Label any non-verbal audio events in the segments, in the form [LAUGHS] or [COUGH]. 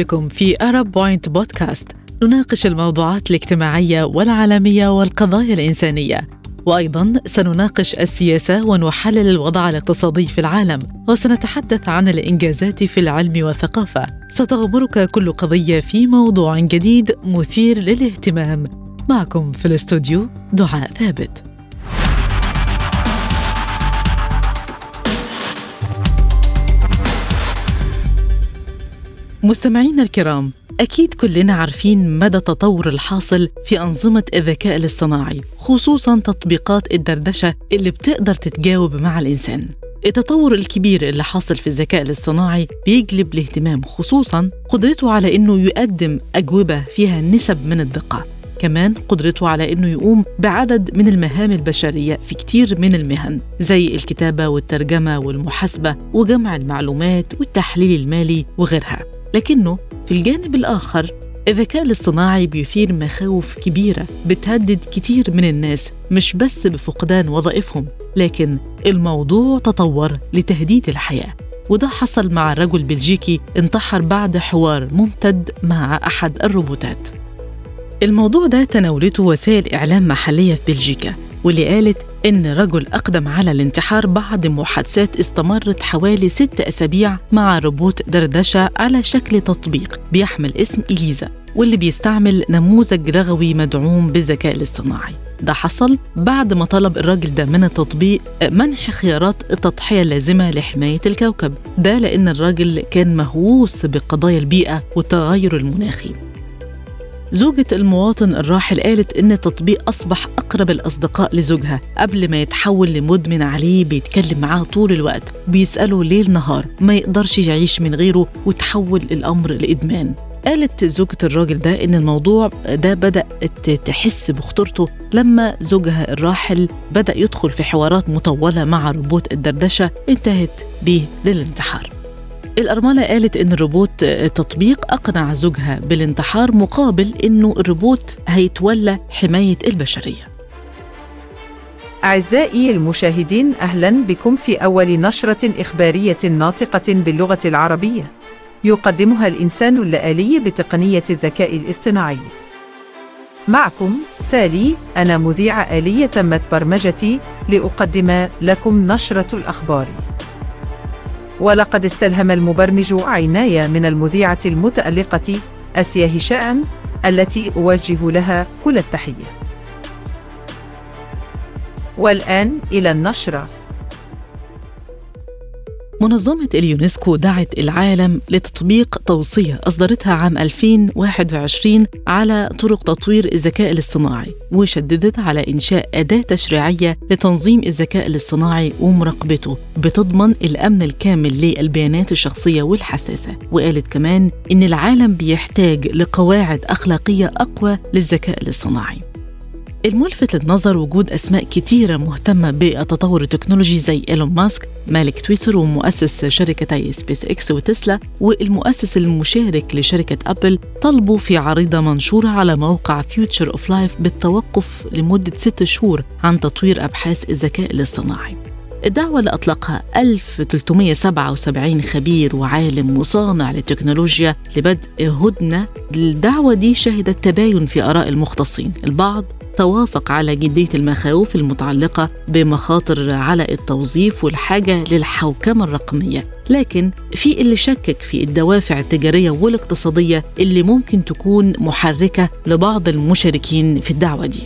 بكم في أرب بوينت بودكاست نناقش الموضوعات الاجتماعية والعالمية والقضايا الإنسانية. وأيضا سنناقش السياسة ونحلل الوضع الاقتصادي في العالم وسنتحدث عن الإنجازات في العلم والثقافة. ستغمرك كل قضية في موضوع جديد مثير للاهتمام. معكم في الاستوديو دعاء ثابت. مستمعينا الكرام أكيد كلنا عارفين مدى التطور الحاصل في أنظمة الذكاء الاصطناعي خصوصا تطبيقات الدردشة اللي بتقدر تتجاوب مع الإنسان. التطور الكبير اللي حاصل في الذكاء الاصطناعي بيجلب الاهتمام خصوصا قدرته على إنه يقدم أجوبة فيها نسب من الدقة. كمان قدرته على إنه يقوم بعدد من المهام البشرية في كتير من المهن زي الكتابة والترجمة والمحاسبة وجمع المعلومات والتحليل المالي وغيرها. لكنه في الجانب الآخر الذكاء الاصطناعي بيثير مخاوف كبيرة بتهدد كتير من الناس مش بس بفقدان وظائفهم لكن الموضوع تطور لتهديد الحياة. وده حصل مع رجل بلجيكي انتحر بعد حوار ممتد مع أحد الروبوتات. الموضوع ده تناولته وسائل إعلام محلية في بلجيكا واللي قالت إن رجل أقدم على الانتحار بعد محادثات استمرت حوالي ست أسابيع مع روبوت دردشة على شكل تطبيق بيحمل اسم إليزا واللي بيستعمل نموذج لغوي مدعوم بالذكاء الاصطناعي. ده حصل بعد ما طلب الراجل ده من التطبيق منح خيارات التضحية اللازمة لحماية الكوكب. ده لأن الراجل كان مهووس بقضايا البيئة والتغير المناخي زوجة المواطن الراحل قالت إن التطبيق أصبح أقرب الأصدقاء لزوجها قبل ما يتحول لمدمن عليه بيتكلم معاه طول الوقت بيسأله ليل نهار ما يقدرش يعيش من غيره وتحول الأمر لإدمان. قالت زوجة الراجل ده إن الموضوع ده بدأت تحس بخطورته لما زوجها الراحل بدأ يدخل في حوارات مطولة مع روبوت الدردشة انتهت به للانتحار. الأرملة قالت إن الروبوت تطبيق أقنع زوجها بالانتحار مقابل إنه الروبوت هيتولى حماية البشرية. أعزائي المشاهدين أهلا بكم في أول نشرة إخبارية ناطقة باللغة العربية. يقدمها الإنسان اللآلي بتقنية الذكاء الاصطناعي. معكم سالي أنا مذيعة آلية تمت برمجتي لأقدم لكم نشرة الأخبار. ولقد استلهم المبرمج عناية من المذيعة المتألقة أسيا هشام التي أوجه لها كل التحية. والآن إلى النشرة. منظمة اليونسكو دعت العالم لتطبيق توصية أصدرتها عام 2021 على طرق تطوير الذكاء الاصطناعي وشددت على إنشاء أداة تشريعية لتنظيم الذكاء الاصطناعي ومراقبته بتضمن الأمن الكامل للبيانات الشخصية والحساسة. وقالت كمان إن العالم بيحتاج لقواعد أخلاقية أقوى للذكاء الاصطناعي. الملفت للنظر وجود أسماء كتيرة مهتمة بالتطور التكنولوجي زي إيلون ماسك مالك تويتر ومؤسس شركتي سبيس إكس وتسلا والمؤسس المشارك لشركة أبل طلبوا في عريضة منشورة على موقع Future of Life بالتوقف لمدة ست شهور عن تطوير أبحاث الذكاء الاصطناعي. الدعوة اللي أطلقها 1377 خبير وعالم وصانع للتكنولوجيا لبدء هدنة. الدعوة دي شهدت تباين في آراء المختصين. البعض توافق على جدية المخاوف المتعلقة بمخاطر على التوظيف والحاجة للحوكمة الرقمية. لكن في اللي شكك في الدوافع التجارية والاقتصادية اللي ممكن تكون محركة لبعض المشاركين في الدعوة دي.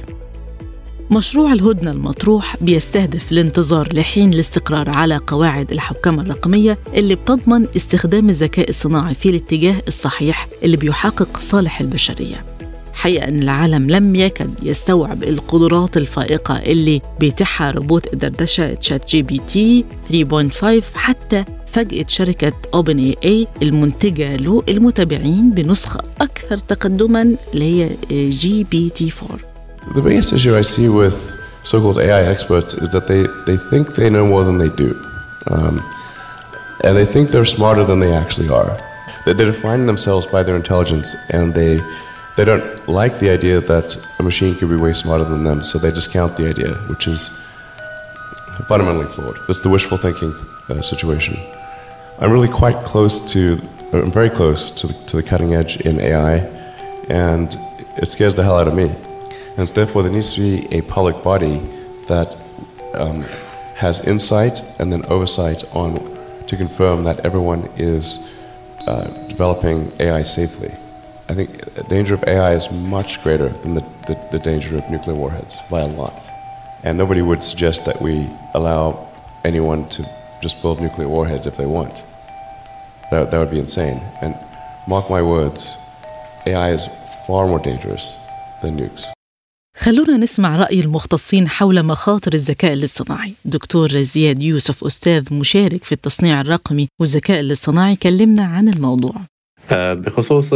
مشروع الهدنة المطروح بيستهدف الانتظار لحين الاستقرار على قواعد الحوكمة الرقمية اللي بتضمن استخدام الذكاء الصناعي في الاتجاه الصحيح اللي بيحقق صالح البشرية. حقيقة أن العالم لم يكد يستوعب القدرات الفائقة اللي بيتيحها روبوت الدردشة ChatGPT 3.5 حتى فاجأت شركة OpenAI المنتجة له المتابعين بنسخة أكثر تقدما اللي هي جي بي تي 4 The biggest issue I see with so-called AI experts is that they, they think they know more than they do. Um, and they think they're smarter than they actually are. They, they define themselves by their intelligence and they they don't like the idea that a machine could be way smarter than them, so they discount the idea, which is fundamentally flawed. That's the wishful thinking uh, situation. I'm really quite close to I'm very close to the, to the cutting edge in AI, and it scares the hell out of me. And therefore, there needs to be a public body that um, has insight and then oversight on to confirm that everyone is uh, developing AI safely. I think the danger of AI is much greater than the, the, the danger of nuclear warheads by a lot. And nobody would suggest that we allow anyone to just build nuclear warheads if they want. That, that would be insane. And mark my words, AI is far more dangerous than nukes. خلونا نسمع رأي المختصين حول مخاطر الذكاء الاصطناعي. دكتور زياد يوسف أستاذ مشارك في التصنيع الرقمي والذكاء الاصطناعي كلمنا عن الموضوع. آه، بخصوص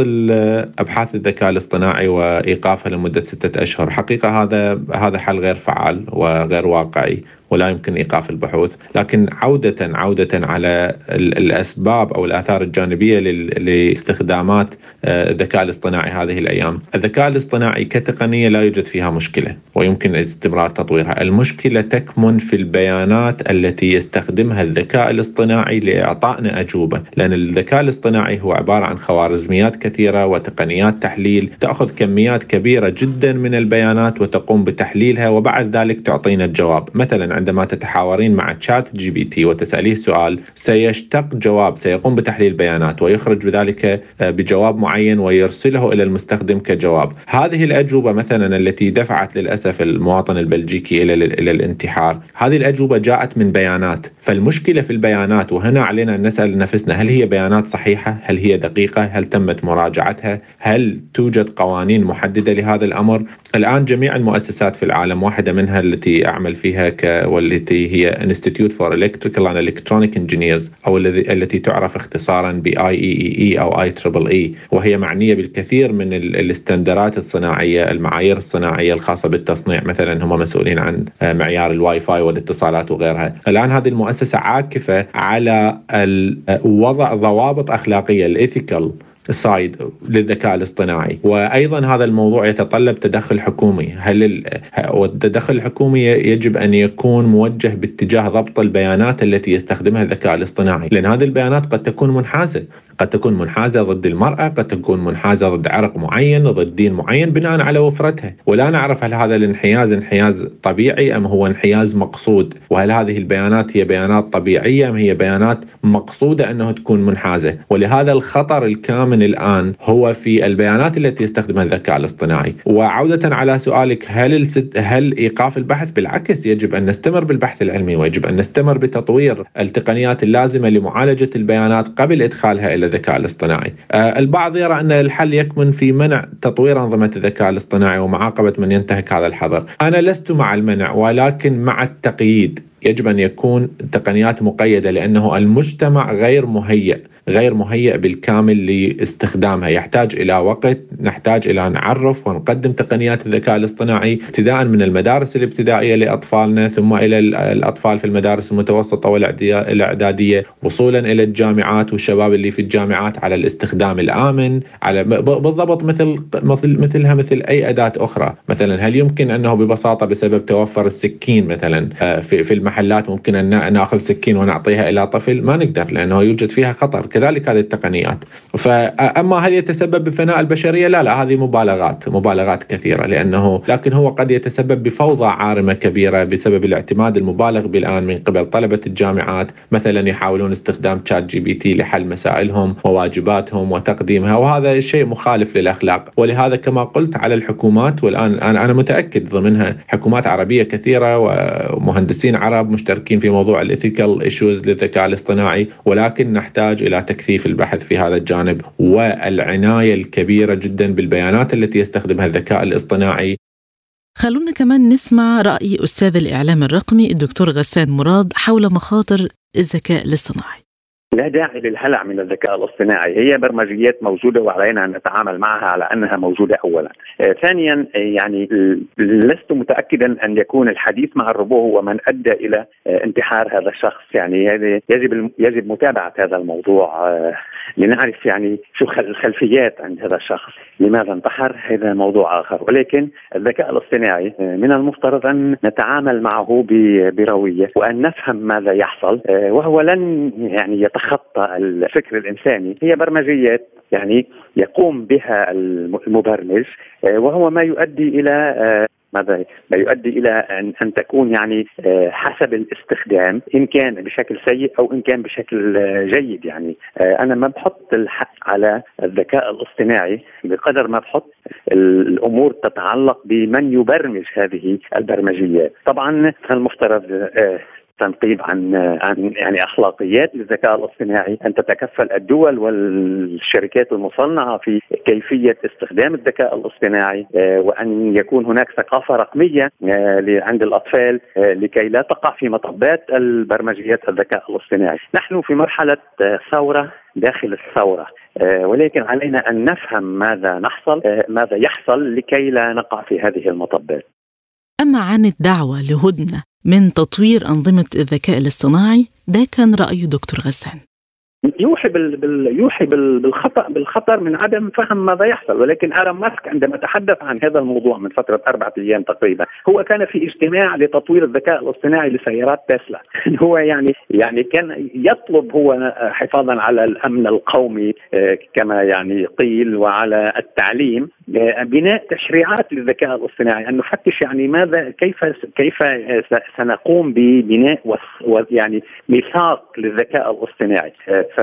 ابحاث الذكاء الاصطناعي وإيقافها لمدة ستة أشهر، حقيقة هذا هذا حل غير فعال وغير واقعي. ولا يمكن إيقاف البحوث، لكن عودة عودة على الأسباب أو الآثار الجانبية لاستخدامات آه، الذكاء الاصطناعي هذه الأيام، الذكاء الاصطناعي كتقنية لا يوجد فيها مشكلة ويمكن استمرار تطويرها، المشكلة تكمن في البيانات التي يستخدمها الذكاء الاصطناعي لإعطائنا أجوبة، لأن الذكاء الاصطناعي هو عبارة عن خوارزميات كثيرة وتقنيات تحليل. تأخذ كميات كبيرة جدا من البيانات وتقوم بتحليلها وبعد ذلك تعطينا الجواب، مثلا عندما تتحاورين مع ChatGPT وتسأليه سؤال سيشتق جواب سيقوم بتحليل بيانات ويخرج بذلك آه، بجواب معين ويرسله إلى المستخدم كجواب. هذه الأجوبة مثلا التي دفعت للأسف المواطن البلجيكي إلى إلى الانتحار هذه الأجوبة جاءت من بيانات. فالمشكلة في البيانات وهنا علينا أن نسأل نفسنا هل هي بيانات صحيحة؟ هل هي دقيقة؟ هل تمت مراجعتها؟ هل توجد قوانين محددة لهذا الأمر؟ الآن جميع المؤسسات في العالم واحدة منها التي أعمل فيها ك والتي هي Institute for Electrical and Electronic Engineers أو التي تعرف اختصارا ب IEEE أو IEEE وهي معنية بالكثير من ال standards الصناعية المعايير الصناعية الخاصة بالتصنيع. مثلا هم مسؤولين عن آه، معيار الواي فاي والاتصالات وغيرها. الآن هذه المؤسسة عاكفة على وضع ضوابط أخلاقية ال ethical side للذكاء الاصطناعي. وأيضا هذا الموضوع يتطلب تدخل حكومي. هل والتدخل الحكومي يجب أن يكون موجه باتجاه ضبط البيانات التي يستخدمها الذكاء الاصطناعي؟ لأن هذه البيانات قد تكون منحازة. قد تكون منحازة ضد المرأة قد تكون منحازة ضد عرق معين ضد دين معين بناء على وفرتها. ولا نعرف هل هذا الانحياز انحياز طبيعي أم هو انحياز مقصود. وهل هذه البيانات هي بيانات طبيعية أم هي بيانات مقصودة أنه تكون منحازة. ولهذا الخطر الكامن الآن هو في البيانات التي يستخدمها الذكاء الاصطناعي. وعودة على سؤالك هل الست هل إيقاف البحث؟ بالعكس يجب أن نستمر بالبحث العلمي ويجب أن نستمر بتطوير التقنيات اللازمة لمعالجة البيانات قبل إدخالها إلى الذكاء الاصطناعي. آه، البعض يرى أن الحل يكمن في منع تطوير أنظمة الذكاء الاصطناعي ومعاقبة من ينتهك هذا الحظر. أنا لست مع المنع ولكن مع التقييد. يجب أن يكون تقنيات مقيدة لأنه المجتمع غير مهيئ غير مهيئ بالكامل لاستخدامها. يحتاج إلى وقت نحتاج إلى نعرف ونقدم تقنيات الذكاء الاصطناعي ابتداء من المدارس الابتدائية لأطفالنا ثم إلى الأطفال في المدارس المتوسطة والإعدادية وصولا إلى الجامعات والشباب اللي في الجامعات على الاستخدام الآمن على بالضبط مثل مثل مثلها مثل أي أداة أخرى. مثلا هل يمكن أنه ببساطة بسبب توفر السكين مثلا آه، في في المحلات ممكن أن نأخذ سكين ونعطيها إلى طفل؟ ما نقدر لأنه يوجد فيها خطر. كذلك هذه التقنيات. فأما هل يتسبب بفناء البشرية؟ لا لا هذه مبالغات مبالغات كثيرة لأنه لكن هو قد يتسبب بفوضى عارمة كبيرة بسبب الاعتماد المبالغ بالآن من قبل طلبة الجامعات مثلا يحاولون استخدام ChatGPT لحل مسائلهم وواجباتهم وتقديمها وهذا شيء مخالف للأخلاق. ولهذا كما قلت على الحكومات والآن أنا متأكد ضمنها حكومات عربية كثيرة ومهندسين عرب مشتركين في موضوع ال ethical issues للذكاء الاصطناعي ولكن نحتاج إلى تكثيف البحث في هذا الجانب والعناية الكبيرة جدا بالبيانات التي يستخدمها الذكاء الاصطناعي. خلونا كمان نسمع رأي أستاذ الإعلام الرقمي الدكتور غسان مراد حول مخاطر الذكاء الاصطناعي. لا داعي للهلع من الذكاء الاصطناعي. هي برمجيات موجودة وعلينا أن نتعامل معها على أنها موجودة أولا. آه ثانيا آه يعني لست متأكدا أن يكون الحديث مع الروبو هو من أدى إلى آه انتحار هذا الشخص. يعني يجب يجب متابعة هذا الموضوع لنعرف يعني شو الخلفيات عند هذا الشخص. لماذا انتحر؟ هذا موضوع آخر. ولكن الذكاء الاصطناعي من المفترض أن نتعامل معه بروية وأن نفهم ماذا يحصل وهو لن يعني تتخطى الفكر الإنساني هي برمجيات يعني يقوم بها المبرمج وهو ما يؤدي إلى ماذا؟ ما يؤدي إلى أن أن تكون يعني آه، حسب الاستخدام إن كان بشكل سيء أو إن كان بشكل آه، جيد يعني. آه، أنا ما بحط الحق على الذكاء الاصطناعي بقدر ما بحط الأمور تتعلق بمن يبرمج هذه البرمجيات طبعا المفترض تنقيب عن عن يعني أخلاقيات للذكاء الاصطناعي. أن تتكفل الدول والشركات المصنعة في كيفية استخدام الذكاء الاصطناعي آه، وأن يكون هناك ثقافة رقمية آه، عند الأطفال آه، لكي لا تقع في مطبات البرمجيات الذكاء الاصطناعي. نحن في مرحلة ثورة داخل الثورة ولكن علينا أن نفهم ماذا نحصل ماذا يحصل لكي لا نقع في هذه المطبات. أما عن الدعوة لهدنة من تطوير أنظمة الذكاء الاصطناعي ده كان رأي دكتور غسان. يوحي بال... بال... يوحي بال... بالخطأ بالخطر من عدم فهم ماذا يحصل. ولكن ارم ماسك عندما تحدث عن هذا الموضوع من فترة أربعة أيام تقريبا هو كان في اجتماع لتطوير الذكاء الاصطناعي لسيارات تسلا. [LAUGHS] هو يعني يعني كان يطلب هو حفاظا على الأمن القومي آه، كما يعني قيل وعلى التعليم. بناء تشريعات للذكاء الاصطناعي ان نفتش يعني ماذا كيف كيف سنقوم ببناء يعني ميثاق للذكاء الاصطناعي. آه، ف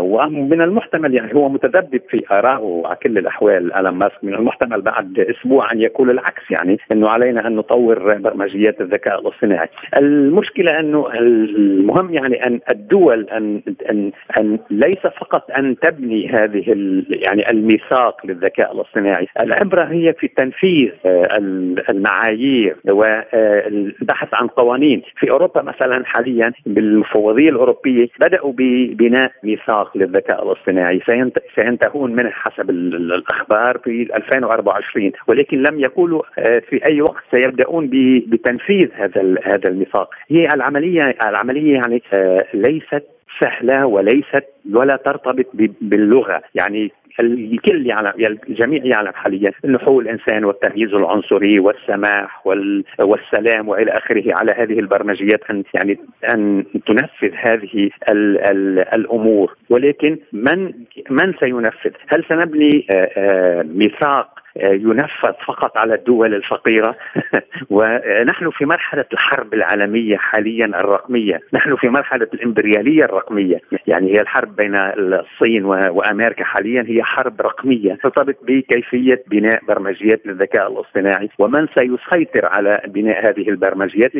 ومن المحتمل يعني هو متذبذب في ارائه على كل الأحوال الم ماسك. من المحتمل بعد أسبوع أن يقول العكس يعني أنه علينا أن نطور برمجيات الذكاء الاصطناعي. المشكلة أنه المهم يعني أن الدول أن أن أن ليس فقط أن تبني هذه يعني الميثاق للذكاء الاصطناعي العبرة هي في تنفيذ آه، المعايير والبحث عن قوانين. في أوروبا مثلا حاليا بالمفوضية الأوروبية بدأوا بناء ميثاق للذكاء الاصطناعي. سينتهون منه حسب الأخبار في 2024 ولكن لم يقولوا آه، في أي وقت سيبدأون بتنفيذ هذا هذا الميثاق. هي العملية العملية يعني آه، ليست سهلة وليست ولا ترتبط باللغة. يعني الكل يعلم الجميع يعلم حاليا إنه حقوق الإنسان والتمييز العنصري والسماح والسلام وإلى آخره على هذه البرمجيات ان يعني أن تنفذ هذه ال ال الأمور. ولكن من من سينفذ؟ هل سنبني آه، آه، ميثاق ينفذ فقط على الدول الفقيرة؟ [LAUGHS] ونحن في مرحلة الحرب العالمية حاليا الرقمية. نحن في مرحلة الإمبريالية الرقمية. يعني هي الحرب بين الصين وأمريكا حاليا هي حرب رقمية ترتبط بكيفية بناء برمجيات للذكاء الاصطناعي ومن سيسيطر على بناء هذه البرمجيات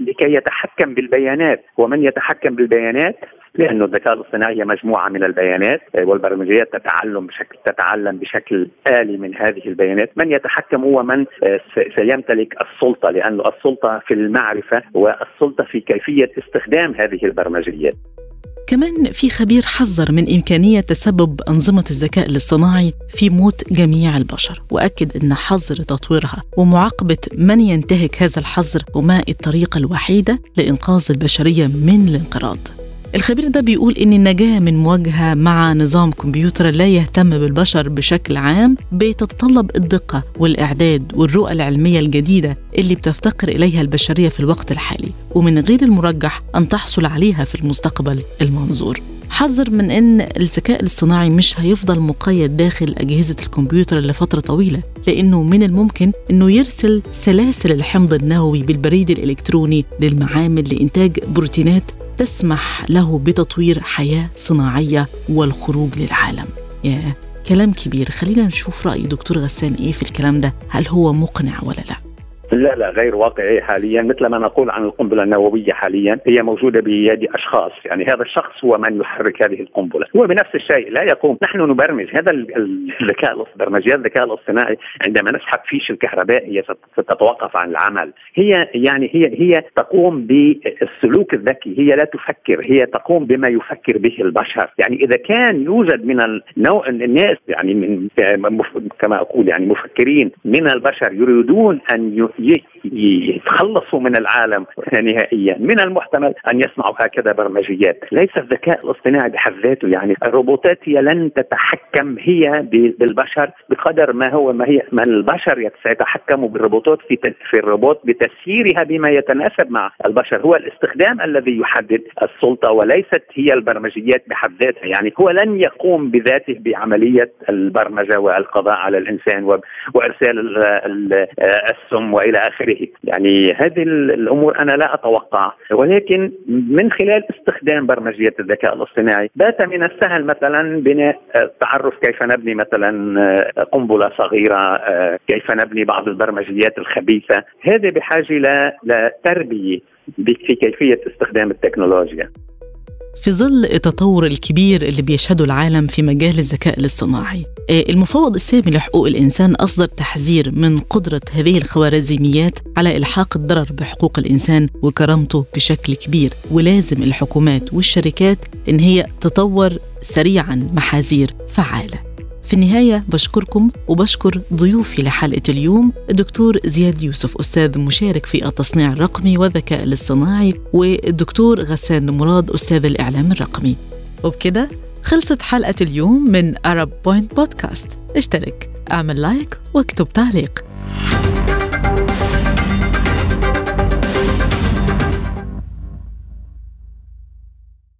لكي يتحكم بالبيانات. ومن يتحكم بالبيانات؟ لأنه الذكاء الاصطناعي هي مجموعة من البيانات آه، والبرمجيات تتعلم بشكل تتعلم بشكل آلي من هذه البيانات، من يتحكم هو من آه، سيمتلك السلطة لأنه السلطة في المعرفة والسلطة في كيفية استخدام هذه البرمجيات. كمان في خبير حذر من إمكانية تسبب أنظمة الذكاء الاصطناعي في موت جميع البشر وأكد أن حظر تطويرها ومعاقبة من ينتهك هذا الحظر هما الطريقة الوحيدة لإنقاذ البشرية من الانقراض. الخبير ده بيقول إن النجاة من مواجهة مع نظام كمبيوتر لا يهتم بالبشر بشكل عام بتتطلب الدقة والإعداد والرؤى العلمية الجديدة اللي بتفتقر إليها البشرية في الوقت الحالي ومن غير المرجح أن تحصل عليها في المستقبل المنظور. حذر من إن الذكاء الاصطناعي مش هيفضل مقيد داخل أجهزة الكمبيوتر لفترة طويلة لأنه من الممكن إنه يرسل سلاسل الحمض النووي بالبريد الإلكتروني للمعامل لإنتاج بروتينات تسمح له بتطوير حياة صناعية والخروج للعالم. يا كلام كبير. خلينا نشوف رأي دكتور غسان إيه في الكلام ده. هل هو مقنع ولا لا؟ لا لا غير واقعي حاليا مثل ما نقول عن القنبلة النووية حاليا هي موجودة بيد أشخاص. يعني هذا الشخص هو من يحرك هذه القنبلة. هو بنفس الشيء لا يقوم. نحن نبرمج. هذا الذكاء برمجيات الذكاء الاصطناعي عندما نسحب فيش الكهرباء هي ستتوقف عن العمل. هي يعني هي هي تقوم بالسلوك الذكي. هي لا تفكر. هي تقوم بما يفكر به البشر. يعني إذا كان يوجد من النوع الناس يعني من كما أقول يعني مفكرين من البشر يريدون أن есть. يتخلصوا من العالم نهائيا من المحتمل أن يصنعوا هكذا برمجيات. ليس الذكاء الاصطناعي بحد ذاته يعني الروبوتات هي لن تتحكم هي بالبشر بقدر ما هو ما هي ما البشر سيتحكموا بالروبوتات في في الروبوت بتسييرها بما يتناسب مع البشر. هو الاستخدام الذي يحدد السلطة وليست هي البرمجيات بحد ذاتها. يعني هو لن يقوم بذاته بعملية البرمجة والقضاء على الإنسان وإرسال السم وإلى آخره. يعني هذه الأمور أنا لا أتوقع. ولكن من خلال استخدام برمجية الذكاء الاصطناعي بات من السهل مثلا بناء التعرف كيف نبني مثلا قنبلة صغيرة كيف نبني بعض البرمجيات الخبيثة. هذه بحاجة لتربية في كيفيه استخدام التكنولوجيا. في ظل التطور الكبير اللي بيشهده العالم في مجال الذكاء الاصطناعي. آه، المفوض السامي لحقوق الإنسان أصدر تحذير من قدرة هذه الخوارزميات على إلحاق الضرر بحقوق الإنسان وكرامته بشكل كبير. ولازم الحكومات والشركات إن هي تطور سريعا محاذير فعالة. في النهاية بشكركم وبشكر ضيوفي لحلقة اليوم الدكتور زياد يوسف أستاذ مشارك في التصنيع الرقمي والذكاء الاصطناعي والدكتور غسان مراد أستاذ الإعلام الرقمي. وبكده خلصت حلقة اليوم من Arab Point بودكاست اشترك اعمل لايك واكتب تعليق.